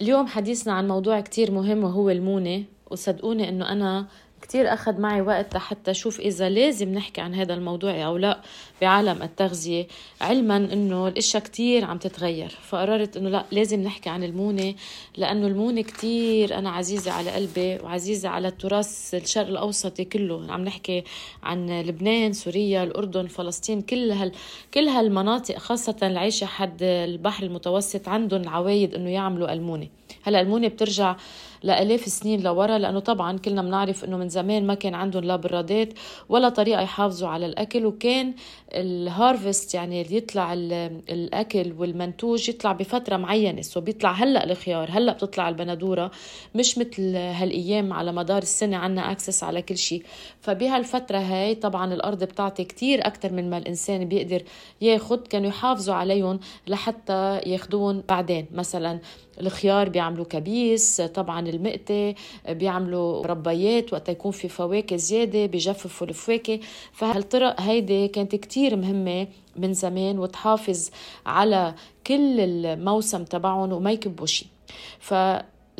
اليوم حديثنا عن موضوع كتير مهم وهو المونة وصدقوني إنه أنا كتير أخذ معي وقت حتى أشوف إذا لازم نحكي عن هذا الموضوع أو لا بعالم التغذية. علما إنه الأشياء كتير عم تتغير فقررت إنه لا لازم نحكي عن المونة لأنه المونة كتير أنا عزيزة على قلبي وعزيزة على التراث الشرق الأوسطي كله. عم نحكي عن لبنان سوريا الأردن فلسطين كل هال كل هالمناطق خاصة العيشة حد البحر المتوسط عندهم العوايد إنه يعملوا المونة. هلأ المونة بترجع لآلاف السنين لورا لأنه طبعا كلنا بنعرف إنه من زمان ما كان عندهم لا برادات ولا طريقة يحافظوا على الأكل وكان ال harvest يعني اللي يطلع الأكل والمنتوج يطلع بفترة معينة. so بيطلع هلأ الخيار هلأ بتطلع البندورة مش مثل هالأيام على مدار السنة عنا access على كل شيء. فبهالفترة هاي طبعا الأرض بتعطي كتير أكتر من ما الإنسان بيقدر ياخد كانوا يحافظوا عليهم لحتى ياخدون بعدين. مثلا الخيار بيعملوا كبيس طبعا المقتة بيعملوا ربيات وقت يكون في فواكه زيادة بيجففوا الفواكه. فهالطرق هيدي كانت كتير مهمة من زمان وتحافظ على كل الموسم تبعهم وما يكبوا شيء؟ ف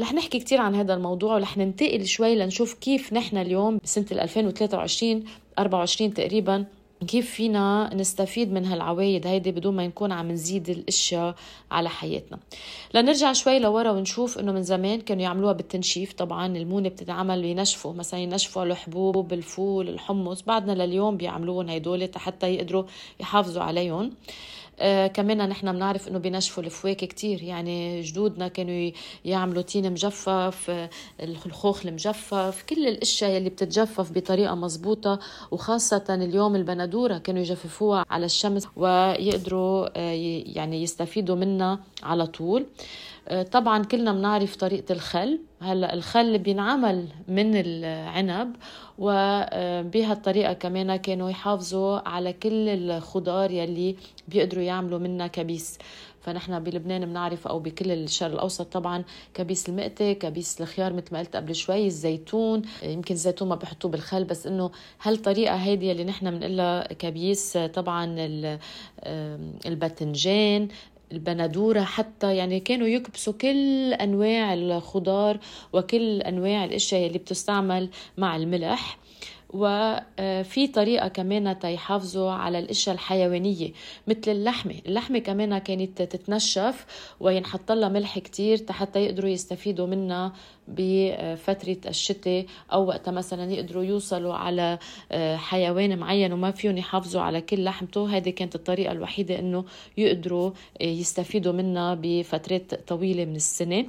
رح نحكي كتير عن هذا الموضوع ورح ننتقل شوي لنشوف كيف نحن اليوم بسنة 2023 24 تقريبا كيف فينا نستفيد من هالعوايد هيدي بدون ما نكون عم نزيد الأشياء على حياتنا. لنرجع شوي لورا ونشوف إنه من زمان كانوا يعملوها بالتنشيف. طبعا المونة بتتعمل ينشفوا مثلا ينشفوا الحبوب الفول الحمص. بعدنا لليوم بيعملوهم هيدول حتى يقدروا يحافظوا عليهم آه كمان نحن بنعرف إنه بينشفوا الفواكه كتير. يعني جدودنا كانوا يعملوا تين مجفف الخوخ المجفف كل الأشياء اللي بتتجفف بطريقة مزبوطة. وخاصة اليوم البندورة كانوا يجففوها على الشمس ويقدروا آه يعني يستفيدوا منها على طول. آه، طبعا كلنا بنعرف طريقة الخل. هلا الخل بينعمل من العنب وبهالطريقة كمان كانوا يحافظوا على كل الخضار يلي بيقدروا يعملوا منها كبيس. فنحن بلبنان بنعرف أو بكل الشرق الأوسط طبعا كبيس المقتة كبيس الخيار مثل ما قلت قبل شوي الزيتون يمكن الزيتون ما بحطوه بالخل بس إنه هالطريقة هيدي اللي نحن بنقلها كبيس طبعا الباذنجان البندورة حتى يعني كانوا يكبسوا كل أنواع الخضار وكل أنواع الأشياء اللي بتستعمل مع الملح. وفي طريقة كمان تيحافظوا على الأشياء الحيوانية مثل اللحمة. اللحمة كمان كانت تتنشف وينحط لها ملح كتير حتى يقدروا يستفيدوا منها بفترة الشتاء أو وقتها مثلا يقدروا يوصلوا على حيوان معين وما فيهم يحافظوا على كل لحمته. هذه كانت الطريقة الوحيدة أنه يقدروا يستفيدوا منها بفترات طويلة من السنة.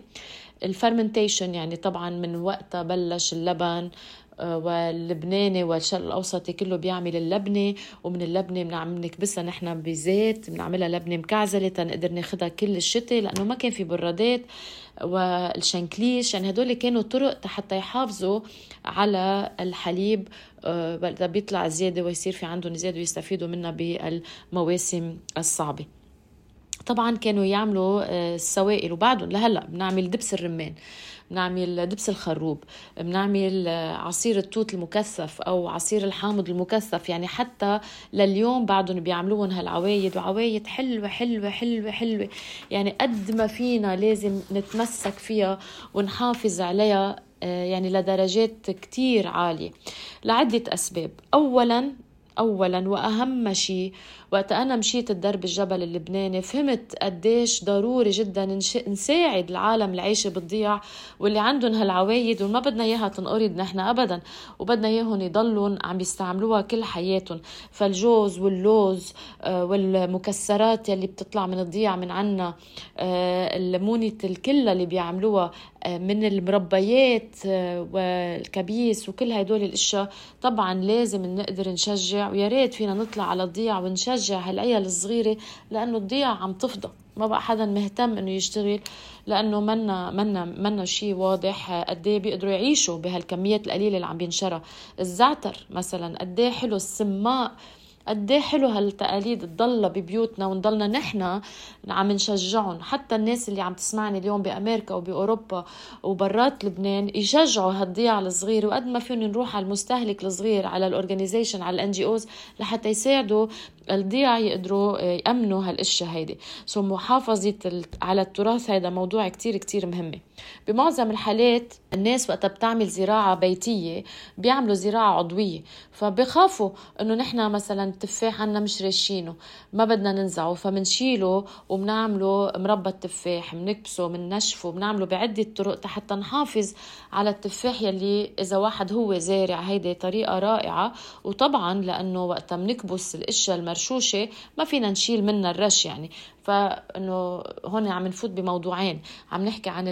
الفرمنتيشن يعني طبعا من وقتها بلش اللبن واللبناني والشرق الأوسطي كله بيعمل اللبنة ومن اللبنة بنعمل نكبسها نحن بزيت بنعملها لبنة مكعزلة تنقدر ناخذها كل الشتاء لأنه ما كان في برادات والشنكليش يعني هدول كانوا طرق حتى يحافظوا على الحليب آه، بيطلع زيادة ويصير في عندهم زيادة ويستفيدوا منها بالمواسم الصعبة. طبعا كانوا يعملوا آه، السوائل وبعدهم لهلأ بنعمل دبس الرمان بنعمل دبس الخروب بنعمل عصير التوت المكثف أو عصير الحامض المكثف. يعني حتى لليوم بعدهم بيعملوهم هالعوايد وعوايد حلوة حلوة حلوة حلوة. يعني قد ما فينا لازم نتمسك فيها ونحافظ عليها آه، يعني لدرجات كتير عالية. لعدة أسباب. أولا أولا وأهم شيء وقت أنا مشيت الدرب الجبل اللبناني فهمت قديش ضروري جدا نساعد العالم العايشة بالضياع واللي عندهم هالعوايد وما بدنا إياها تنقرض نحن أبدا وبدنا إياهم يضلوا عم يستعملوها كل حياتهم. فالجوز واللوز آه، والمكسرات يلي بتطلع من الضياع من عنا آه، المونة الكلة اللي بيعملوها آه، من المربيات والكبيس وكل هدول الأشياء طبعا لازم نقدر نشجع ويا ريت فينا نطلع على الضياع ونشجع نشجع هالعيال الصغيرة لأنه الضياع عم تفضى. ما بقى حدا مهتم إنه يشتغل لأنه منا منا منا شيء واضح قد إيه بيقدروا يعيشوا بهالكميات القليلة اللي عم بينشرى الزعتر مثلا قد إيه حلو السماق قد إيه حلو هالتقاليد تضلها ببيوتنا ونضلنا نحن عم نشجعهم. حتى الناس اللي عم تسمعني اليوم بأمريكا وبأوروبا وبرات لبنان يشجعوا هالضياع الصغير وقد ما فينا نروح على المستهلك الصغير على ال organization على ال NGOs لحتى يساعدوا الضياع يقدروا يأمنوا هالأشياء هيدي. so محافظة على التراث هذا موضوع كتير كتير مهمة بمعظم الحالات الناس وقتها بتعمل زراعة بيتية بيعملوا زراعة عضوية. فبخافوا إنه نحن مثلا التفاح عنا مش راشينه ما بدنا ننزعه فمنشيله وبنعمله مربى التفاح بنكبسه بننشفه بنعمله بعدة طرق حتى نحافظ على التفاح يلي إذا واحد هو زارع هيدي طريقة رائعة. وطبعا لأنه وقتها بنكبس الأشياء المرشوشة ما فينا نشيل منها الرش يعني. فإنه هون عم نفوت بموضوعين. عم نحكي عن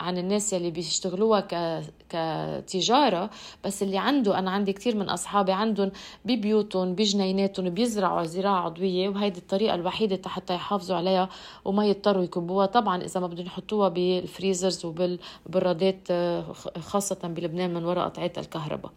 عن الناس اللي بيشتغلوها ك كتجارة بس اللي عنده أنا عندي كثير من أصحابي عندهم ببيوتهم بجنيناتهم بيزرعوا زراعة عضوية وهيدي الطريقة الوحيدة حتى يحافظوا عليها وما يضطروا يكبوها. طبعا إذا ما بدهم يحطوها بالفريزرز وبالبرادات خاصة بلبنان من وراء قطعات الكهرباء.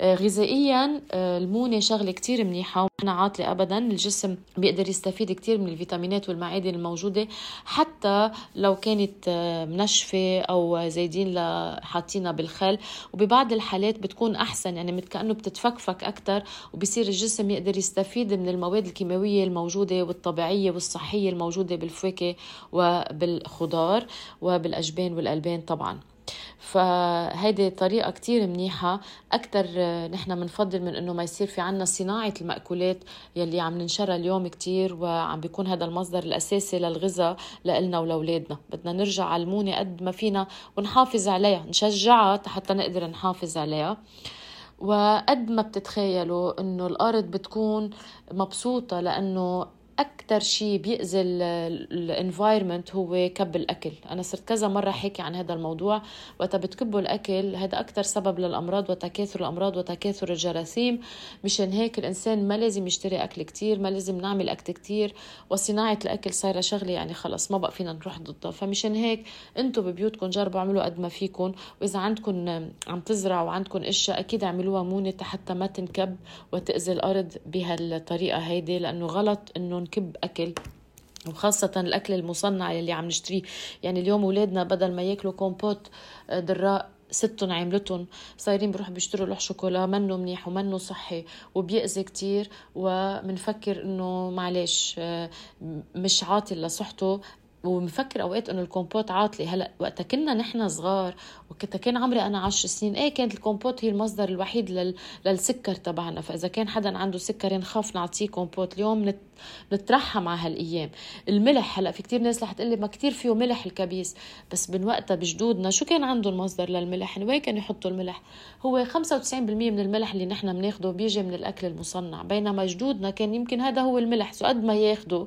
غذائيا آه، المونة شغلة كتير منيحة ومنا عاطلة أبدا الجسم بيقدر يستفيد كتير من الفيتامينات والمعادن الموجودة حتى لو كانت آه، منشفة أو زايدين حاطينها بالخل. وببعض الحالات بتكون أحسن يعني كأنه بتتفكفك أكتر وبصير الجسم يقدر يستفيد من المواد الكيماوية الموجودة والطبيعية والصحية الموجودة بالفواكه وبالخضار وبالأجبان والألبان طبعا. فهيدي طريقة كتير منيحة. أكتر نحن بنفضل من إنه ما يصير في عنا صناعة المأكولات يلي عم ننشرها اليوم كتير وعم بيكون هذا المصدر الأساسي للغذاء لإلنا ولأولادنا. بدنا نرجع على المونة قد ما فينا ونحافظ عليها نشجعها حتى نقدر نحافظ عليها. وقد ما بتتخيلوا إنه الأرض بتكون مبسوطة لإنه أكثر شيء بيأذي الانفايرمنت هو كب الأكل. أنا صرت كذا مرة حكي عن هذا الموضوع. وقت بتكبوا الأكل هذا أكثر سبب للأمراض وتكاثر الأمراض وتكاثر الجراثيم. مشان هيك الإنسان ما لازم يشتري أكل كتير ما لازم نعمل أكل كتير. وصناعة الأكل صايرة شغلة يعني خلص ما بقى فينا نروح ضدها. فمشان هيك أنتم ببيوتكم جربوا اعملوا قد ما فيكم. وإذا عندكم عم تزرعوا وعندكم إشياء أكيد اعملوها مونة حتى ما تنكب وتأذي الأرض بهالطريقة هيدي. لأنه غلط إنه نكب أكل وخاصة الأكل المصنع اللي عم نشتريه. يعني اليوم أولادنا بدل ما ياكلوا كومبوت آه، دراء ستهم عملتهم صايرين بروحوا بيشتروا لوح شوكولا منه منيح ومنه صحي وبيأذي كتير ومنفكر إنه معلش آه، مش عاطل لصحته. ومفكر أوقات إنه الكومبوت عاطلي هلأ وقتها كنا نحن صغار وقتها كان عمري أنا عشر سنين. إيه كانت الكومبوت هي المصدر الوحيد لل... للسكر تبعنا. فإذا كان حدا عنده سكر نخاف نعطيه كومبوت. اليوم نت... نترحم على هالأيام. الملح هلأ في كتير ناس رح تقلي ما كتير فيه ملح الكبيس بس من وقتها بجدودنا شو كان عندهم مصدر للملح؟ وين كانوا يحطوا الملح؟ هو 95% من الملح اللي نحن بناخده بيجي من الأكل المصنع بينما جدودنا كان يمكن هذا هو الملح. سو قد ما ياخذوا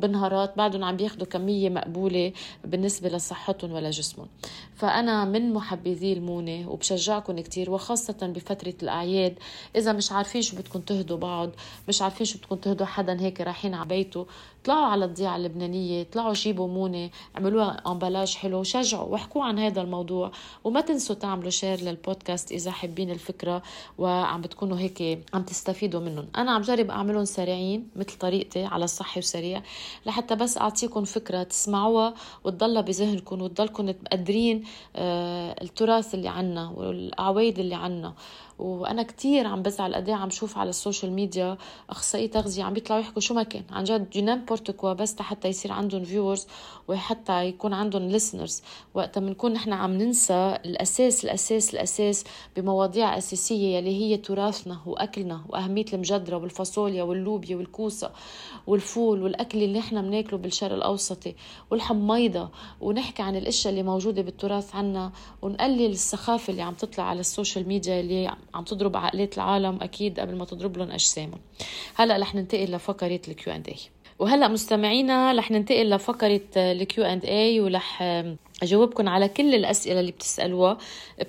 بنهارات بعدهم عم بياخذوا كمية مقبولة بالنسبة لصحتهم ولا جسمهم. فأنا من محبذي المونة وبشجعكم كتير وخاصة بفترة الأعياد إذا مش عارفين شو بدكم تهدوا بعض مش عارفين شو بدكم تهدوا حدا هيك رايحين على بيته طلعوا على الضيعة اللبنانية طلعوا جيبوا مونة عملوها emballage حلو. شجعوا واحكوا عن هذا الموضوع. وما تنسوا تعملوا share للبودكاست إذا حابين الفكرة وعم بتكونوا هيك عم تستفيدوا منهم. أنا عم جرب أعملهم سريعين مثل طريقتي على الصحي وسريع لحتى بس أعطيكم فكرة تسمعوها وتضلها بذهنكم وتضلكم مقدرين آه، التراث اللي عنا والأعوايد اللي عنا. وأنا كتير عم بزعل قد إيه عم شوف على ال social media اخصائي تغذية عم بيطلعوا يحكوا شو ما كان. عن جد n'importe بس حتى يصير عندهم viewers وحتى يكون عندهم listeners وقتها بنكون نحن عم ننسى الأساس الأساس الأساس بمواضيع أساسية يلي هي تراثنا وأكلنا وأهمية المجدرة والفاصوليا واللوبيا والكوسة والفول والأكل اللي نحن بناكله بالشرق الأوسطي والحميضة. ونحكي عن الأشياء اللي موجودة بالتراث عنا ونقلل السخافة اللي عم تطلع على ال social media اللي عم تضرب عقلات العالم أكيد قبل ما تضرب لهم أجسامهم. هلأ رح ننتقل لفقرة الكيو اند اي وهلا مستمعينا رح ننتقل لفقرة الكيو اند اي ورح اجاوبكم على كل الأسئلة اللي بتسألوها.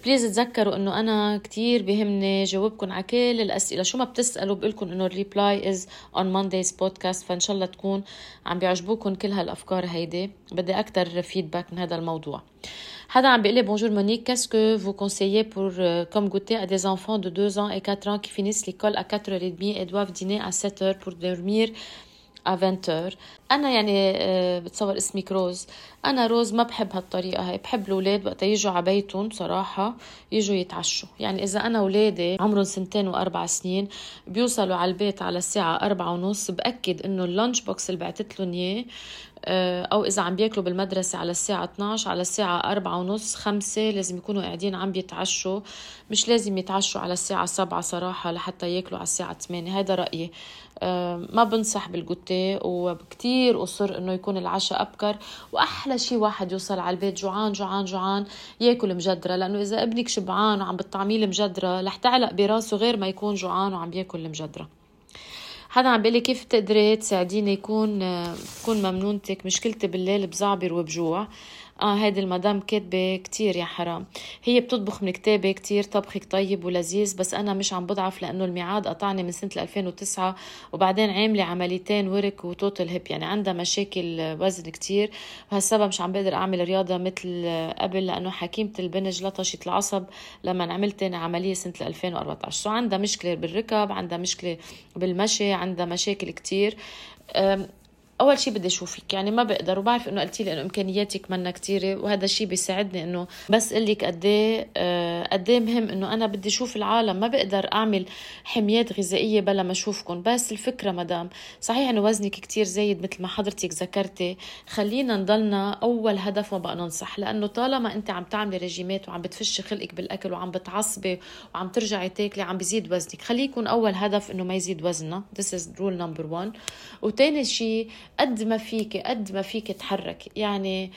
please تذكروا إنه أنا كتير بهمني جاوبكم على كل الأسئلة. شو ما بتسألوا بقول لكم إنه ال reply is on Monday's podcast فإن شاء الله تكون عم بيعجبوكم كل هالأفكار هيدي. بدي أكثر feedback من هذا الموضوع. حدا عم بيقول لي qu'est-ce que vous conseillez pour euh, comme goûter à des enfants de 2 ans et 4 ans qui finissent l'école à 4h30 et doivent dîner à 7h pour dormir 20h أنا يعني آه، بتصور اسمك روز أنا روز ما بحب هالطريقة هاي. بحب الأولاد وقت يجوا على بيتهم صراحة يجوا يتعشوا. يعني إذا أنا أولادي عمرهم سنتين وأربع سنين بيوصلوا على البيت على الساعة أربعة ونص بأكد إنه ال lunch box اللي بعتت لهم إياه آه، أو إذا عم بياكلوا بالمدرسة على الساعة 12 على الساعة أربعة ونص خمسة لازم يكونوا قاعدين عم بيتعشوا. مش لازم يتعشوا على الساعة 7 صراحة لحتى ياكلوا على الساعة 8 هذا رأيي. ما بنصح بالجوتيه وكتير أصر إنه يكون العشاء أبكر وأحلى شي واحد يوصل على البيت جوعان جوعان جوعان ياكل مجدرة لأنه إذا ابنك شبعان وعم بتطعميه المجدرة رح تعلق براسه غير ما يكون جوعان وعم بياكل المجدرة. حدا عم بيقلي كيف تقدري تساعديني يكون تكون ممنونتك مشكلتي بالليل بزعبر وبجوع. آه هيدي المدام كاتبة كتير يا حرام. هي بتطبخ من كتابة كتير طبخك طيب ولذيذ بس أنا مش عم بضعف لأنه الميعاد قطعني من سنة 2009 وبعدين عاملة عمليتين ورك و total hip يعني عندها مشاكل وزن كتير. وهالسبب مش عم بقدر أعمل رياضة مثل قبل لأنه حكيمة البنج لطشت العصب لما عملت عملية سنة 2014 so عندها مشكلة بالركب عندها مشكلة بالمشي عندها مشاكل كتير. أول شيء بدي أشوفك. يعني ما بقدر وبعرف إنه قلتي لي إنه إمكانياتك منا كثيره وهذا الشيء بيساعدني إنه بس أقول لك قد إيه آه، قد إيه مهم إنه أنا بدي أشوف العالم. ما بقدر أعمل حميات غذائية بلا ما اشوفكم بس الفكرة مدام صحيح إنه وزنك كثير زايد مثل ما حضرتك ذكرتي. خلينا نضلنا أول هدف ما بقى ننصح. لأنه طالما أنت عم تعملي رجيمات وعم بتفشي خلقك بالأكل وعم بتعصبي وعم ترجعي تاكلي عم بيزيد وزنك. خليه يكون أول هدف إنه ما يزيد وزننا. This is rule number one. وثاني شيء قد ما فيك قد ما فيك تحركي. يعني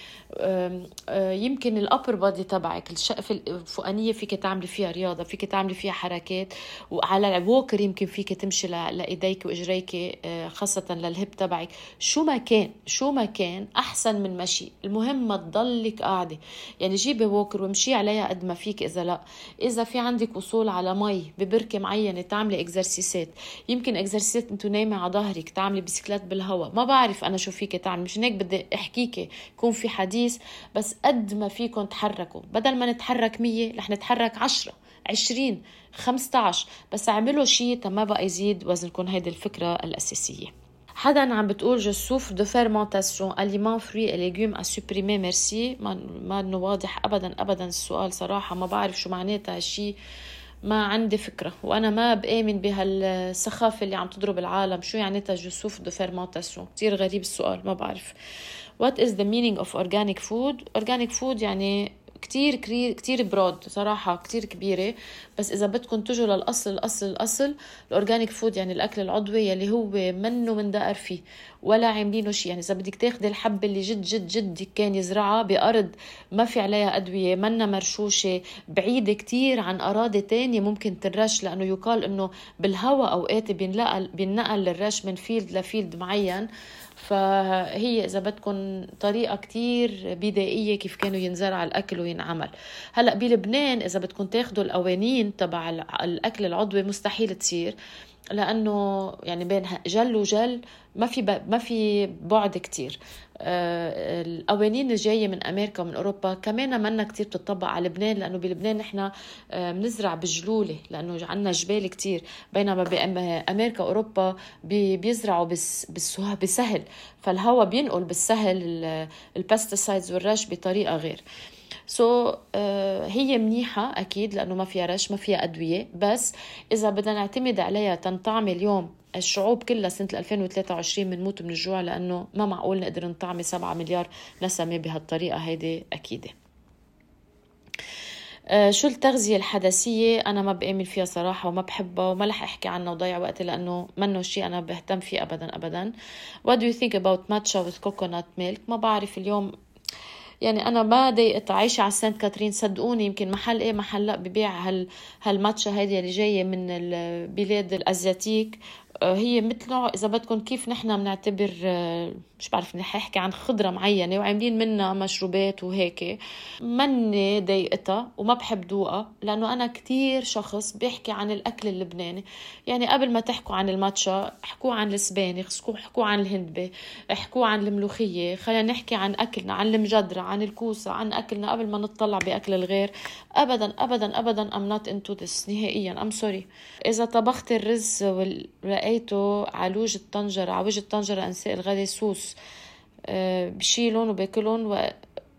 يمكن ال upper body تبعك الشقفه الفوقانية فيك تعملي فيها رياضة فيك تعملي فيها حركات وعلى ال walker يمكن فيك تمشي لايديك واجريك خاصة لل hip تبعك. شو ما كان شو ما كان أحسن من مشي. المهم ما تضلك قاعدة. يعني جيبي walker وامشي عليها قد ما فيك إذا لا. إذا في عندك وصول على مي ببركة معينة تعملي اكزرسيسات يمكن اكزرسيسات أنتو نايمة على ظهرك تعملي بسكلات بالهواء. ما بعرف أنا شو فيك تعمل مش هيك بدي أحكيكي يكون في حديث بس قد ما فيكم تحركوا. بدل ما نتحرك مية رح نتحرك عشرة عشرين خمسة عشر بس اعملوا شيء ما بقى يزيد وزنكم. هيدي الفكرة الأساسية. حدا عم بتقول je souffre de fermentation aliments et légumes à supprimer merci. ما ما واضح ابدا ابدا السؤال صراحة. ما بعرف شو معناتها هالشيء ما عندي فكرة وأنا ما بآمن بهالسخافة اللي عم تضرب العالم. شو يعني je souffre de fermentation كتير غريب السؤال ما بعرف. What is the meaning of organic food? Organic food يعني كتير كتير broad صراحة كتير كبيرة. بس إذا بدكم تجوا للأصل الأصل الأصل ال organic food يعني الأكل العضوي يلي هو منه من دقر فيه ولا عاملينه شيء يعني إذا بدك تاخدي الحبة اللي جد جد جد كان يزرعها بأرض ما في عليها أدوية منا مرشوشة بعيدة كتير عن أراضي تانية ممكن تنرش لأنه يقال إنه بالهواء أوقات بينقل بينقل الرش من فيلد لفيلد معين. فهي إذا بدكم طريقة كتير بدائية كيف كانوا ينزرع الأكل وينعمل. هلأ بلبنان إذا بدكم تاخذوا القوانين تبع الأكل العضوي مستحيل تصير لأنه يعني بين جل وجل ما في ما في بعد كتير. آه، القوانين الجاية من أمريكا ومن أوروبا. كمان منا كتير بتطبق على لبنان لأنه بلبنان نحن آه، بنزرع بجلولة لأنه عنا جبال كتير. بينما بأمريكا وأوروبا بيزرعوا بسهل. فالهواء بينقل بالسهل ال pesticides والرش بطريقة غير. so so, uh, هي منيحة أكيد لأنه ما فيها رش ما فيها أدوية. بس إذا بدنا نعتمد عليها تنطعم اليوم الشعوب كلها سنة 2023 بنموت من الجوع لأنه ما معقول نقدر نطعمي 7 مليار نسمة بهالطريقة هيدي أكيدة آه، شو التغذية الحدثية أنا ما بآمن فيها صراحة وما بحبها وما رح أحكي عنها وضيع وقتي لأنه منه شيء أنا بهتم فيه أبدا أبدا. What do you think about matcha with coconut milk ما بعرف اليوم يعني أنا ما ضايقت عايشة على سانت كاترين. صدقوني يمكن محل إيه محل لا ببيع هال هالماتشا هيدي اللي جاية من البلاد الأزياتيك. هي مثل نوع إذا بدكم كيف نحن بنعتبر آه، مش بعرف رح أحكي عن خضرة معينة وعاملين منها مشروبات وهيك. مني ضايقتها وما بحب ذوقها لأنه أنا كتير شخص بيحكي عن الأكل اللبناني. يعني قبل ما تحكوا عن الماتشا احكوا عن السبانخ احكوا عن الهندبة احكوا عن الملوخية. خلينا نحكي عن أكلنا عن المجدرة عن الكوسة عن أكلنا قبل ما نطلع بأكل الغير. ابدا ابدا ابدا I'm not into this نهائيا. I'm sorry إذا طبخت الرز ولقيته على وجه الطنجرة على وجه الطنجرة أنساء الغدا سوس آه، بشيلهم وباكلهم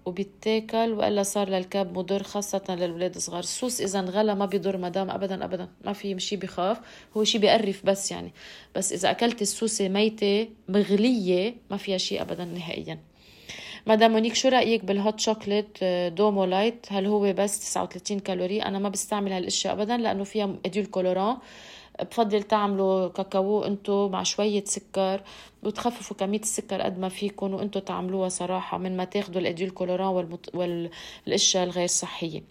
وبيتاكل وإلا صار للكاب مضر خاصة للولاد الصغار. السوس اذا انغلى ما بيضر مدام ابدا ابدا. ما في شيء بخاف هو شيء بيقرف بس يعني. بس إذا أكلت السوسة ميتة مغلية ما فيها شيء ابدا نهائيا. مدام مونيك شو رأيك بال hot chocolate دومو light هل هو بس 39 كالوري؟ أنا ما بستعمل هالأشياء ابدا لأنه فيها édulcorants بفضل تعملوا كاكاو انتو مع شوية سكر وتخففوا كمية السكر قد ما فيكم وانتو تعملوها صراحة من ما تاخدوا ال édulcorants والمط... والاشياء الغير صحية.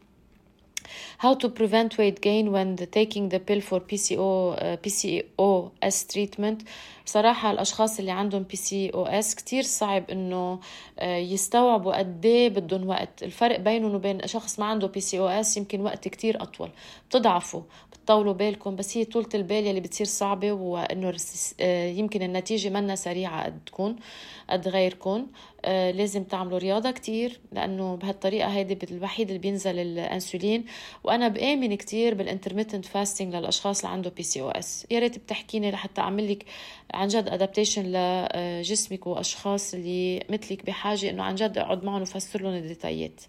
How to prevent weight gain when the taking the pill for PCO uh, PCOS treatment. صراحة الأشخاص اللي عندهم PCOS كتير صعب إنه uh, يستوعبوا قد إيه بدهم وقت. الفرق بينهم وبين شخص ما عنده PCOS يمكن وقت كتير أطول. بتضعفوا بتطولوا بالكم بس هي طولة البال يلي بتصير صعبة وإنه آه، يمكن النتيجة منا سريعة قد تكون قد غيركم. آه، لازم تعملوا رياضة كتير لأنه بهالطريقة هيدي الوحيد اللي بينزل الأنسولين. وأنا بآمن كتير بال intermittent fasting للأشخاص اللي عنده PCOS يا ريت بتحكيني لحتى أعمل لك عن جد adaptation لجسمك وأشخاص اللي مثلك بحاجة إنه عن جد أقعد معهم وفسر لهم ال détail ات.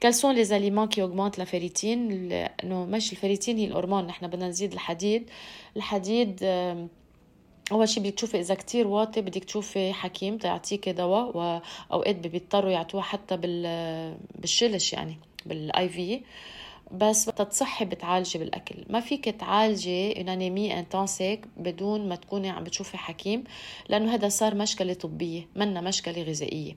Quels sont les aliments qui augmentent la ferritine انه مش ال ferritine هي الهرمون نحن بدنا نزيد الحديد. الحديد أول شيء بدك تشوفي إذا كتير واطي بدك تشوفي حكيم تعطيك دواء وأوقات بيضطروا يعطوها حتى بالشلش يعني بال IV بس تصحي بتعالجي بالأكل. ما فيك تعالجي une anémie intrinsèque بدون ما تكوني عم بتشوفي حكيم لأنه هذا صار مشكلة طبية منا مشكلة غذائية.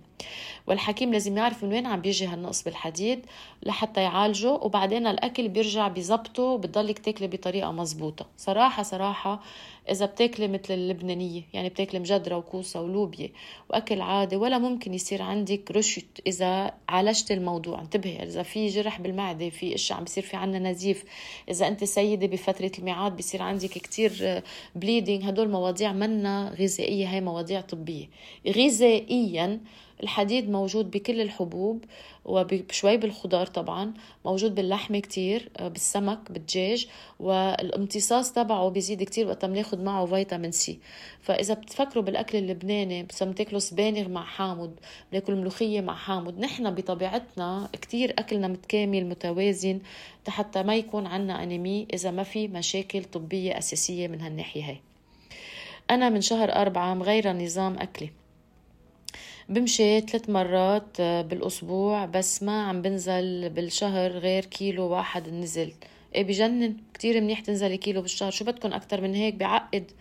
والحكيم لازم يعرف من وين عم بيجي هالنقص بالحديد لحتى يعالجه وبعدين الأكل بيرجع بيزبطه وبتضلك تاكلي بطريقة مزبوطة. صراحة صراحة إذا بتاكلي مثل اللبنانية يعني بتاكلي مجدرة وكوسة ولوبيا وأكل عادي ولا ممكن يصير عندك رشد إذا عالجت الموضوع. انتبهي إذا في جرح بالمعدة في اشياء عم بيصير في عنا نزيف. إذا أنت سيدة بفترة الميعاد بيصير عندك كتير bleeding هدول مواضيع منا غذائية هاي مواضيع طبية. غذائيا الحديد موجود بكل الحبوب وشوي بالخضار طبعا موجود باللحمة كتير آه، بالسمك بالدجاج والامتصاص تبعه بيزيد كتير وقت بناخد معه فيتامين سي. فإذا بتفكروا بالأكل اللبناني بس بتاكلوا سبانغ مع حامض بناكل ملوخية مع حامض نحن بطبيعتنا كتير أكلنا متكامل متوازن حتى ما يكون عنا أنيمي إذا ما في مشاكل طبية أساسية من هالناحية هاي. أنا من شهر أربعة مغيرة نظام أكلي. بمشي ثلاث مرات آه، بالأسبوع بس ما عم بنزل بالشهر غير كيلو واحد نزل. إيه بجنن كتير منيح تنزلي كيلو بالشهر. شو بدكم أكتر من هيك؟ بعقد.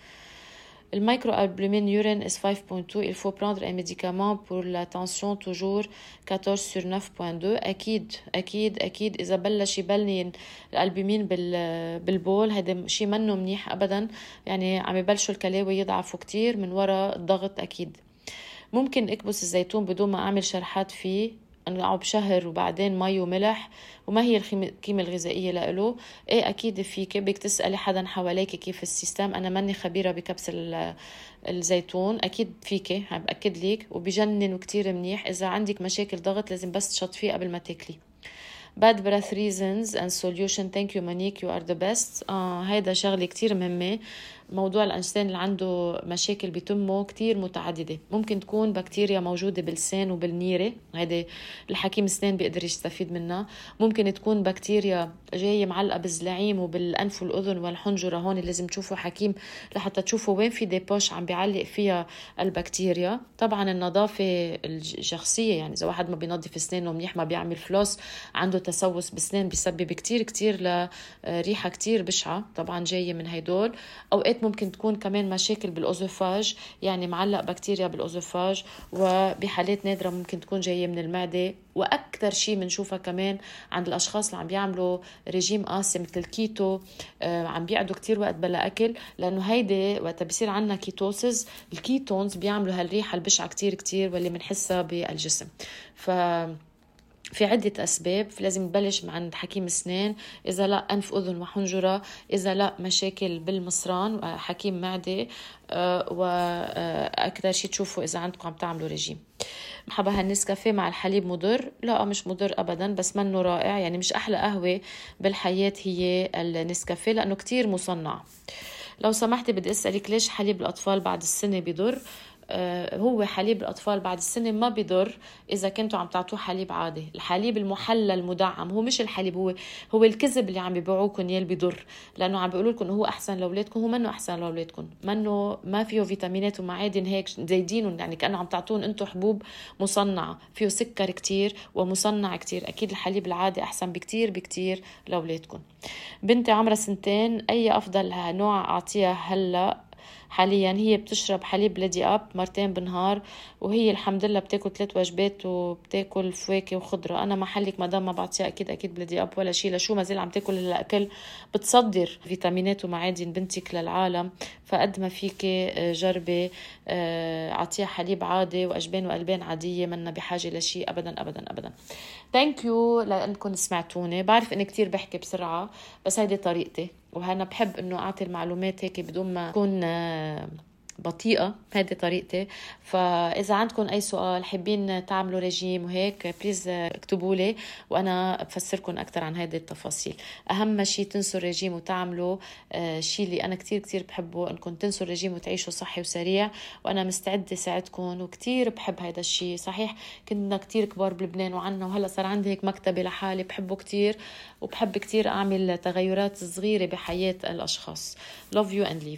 الميكروالبومين urine is 5.2 il faut prendre un médicament pour la tension toujours 14 sur 9.2 أكيد أكيد أكيد. إذا بلش يبين لي الألبومين بالبول هذا شيء منه منيح ابدا. يعني عم يبلشوا الكلاوي يضعفوا كتير من وراء الضغط أكيد. ممكن اكبس الزيتون بدون ما اعمل شرحات فيه انقعه بشهر وبعدين مي وملح وما هي القيمة الغذائية له إيه أكيد فيك بدك تسألي حدا حواليك كيف ال system. أنا ماني خبيرة بكبس الزيتون. أكيد فيك عم بأكد لك وبجنن وكتير منيح. إذا عندك مشاكل ضغط لازم بس تشطفيه قبل ما تاكلي. Bad breath reasons and solution. Thank you Monique. You are the best. آه هيدا شغلة كتير مهمة. موضوع الأنسان اللي عنده مشاكل بتمه كتير متعددة. ممكن تكون بكتيريا موجودة باللسان وبالنيرة هيدي الحكيم السنان بيقدر يستفيد منها. ممكن تكون بكتيريا جاية معلقة بالزلعيم وبالأنف والأذن والحنجرة هون لازم تشوفوا حكيم لحتى تشوفوا وين في ديبوش عم بيعلق فيها البكتيريا. طبعا النظافة الشخصية يعني إذا واحد ما بينظف أسنانه منيح ما بيعمل فلوس عنده تسوس بسنان بيسبب كتير كتير لريحة كتير بشعة طبعا جاية من هيدول. أوقات ممكن تكون كمان مشاكل بالأوزوفاج يعني معلق بكتيريا بالأوزوفاج وبحالات نادرة ممكن تكون جاية من المعدة. وأكثر شيء بنشوفها كمان عند الأشخاص اللي عم بيعملوا ريجيم قاسي مثل الكيتو آه، عم بيقعدوا كتير وقت بلا أكل لأنه هيدي وقت بيصير عندنا ketosis ال ketones بيعملوا هالريحة البشعة كتير كتير واللي بنحسها بالجسم. ف في عدة أسباب لازم نبلش عند حكيم أسنان إذا لا أنف أذن وحنجرة إذا لا مشاكل بالمصران حكيم معدة آه، وأكثر شيء تشوفوا إذا عندكم عم تعملوا رجيم. مرحبا هالنسكافيه مع الحليب مضر؟ لا مش مضر ابدا بس منه رائع. يعني مش أحلى قهوة بالحياة هي النسكافيه لأنه كتير مصنع. لو سمحتي بدي أسألك ليش حليب الأطفال بعد السنة بضر آه، هو حليب الأطفال بعد السنة ما بضر إذا كنتوا عم تعطوه حليب عادي. الحليب المحلى المدعم هو مش الحليب هو هو الكذب اللي عم بيبيعوكم اياه اللي بضر لأنه عم بيقولوا لكم هو أحسن لاولادكم هو منه أحسن لاولادكم منه ما فيه فيتامينات ومعادن هيك زايدينهم يعني كأنه عم تعطون أنتم حبوب مصنعة فيه سكر كتير ومصنع كتير. أكيد الحليب العادي أحسن بكتير بكتير لاولادكم بنتي عمرها سنتين أي أفضل نوع أعطيها هلأ؟ حاليا هي بتشرب حليب ليدي أب مرتين بالنهار وهي الحمد لله بتاكل ثلاث وجبات وبتاكل فواكه وخضرة. أنا محلك ما دام ما بعطيها أكيد أكيد بليدي أب ولا شيء لشو ما زال عم تاكل الاكل بتصدر فيتامينات ومعادن بنتك للعالم. فقد ما فيك آه، جربي آه، أعطيها حليب عادي وأجبان وألبان عادية منا بحاجة لشيء ابدا ابدا ابدا. thank you لأنكم سمعتوني. بعرف إني كتير بحكي بسرعة بس هيدي طريقتي. وهنا بحب إنه أعطي المعلومات هيك بدون ما اكون بطيئة هذه طريقتي. فإذا عندكم أي سؤال حابين تعملوا رجيم وهيك please اكتبوا لي وأنا بفسركم أكثر عن هذه التفاصيل. أهم شيء تنسوا الرجيم وتعملوا الشيء آه، اللي أنا كتير كتير بحبه أنكم تنسوا الرجيم وتعيشوا صحي وسريع. وأنا مستعدة ساعدكم وكتير بحب هذا الشيء صحيح كنا كتير كبار بلبنان وعنا وهلأ صار عندي هيك مكتبة لحالي بحبه كتير. وبحب كتير أعمل تغيرات صغيرة بحياة الأشخاص. Love you and leave.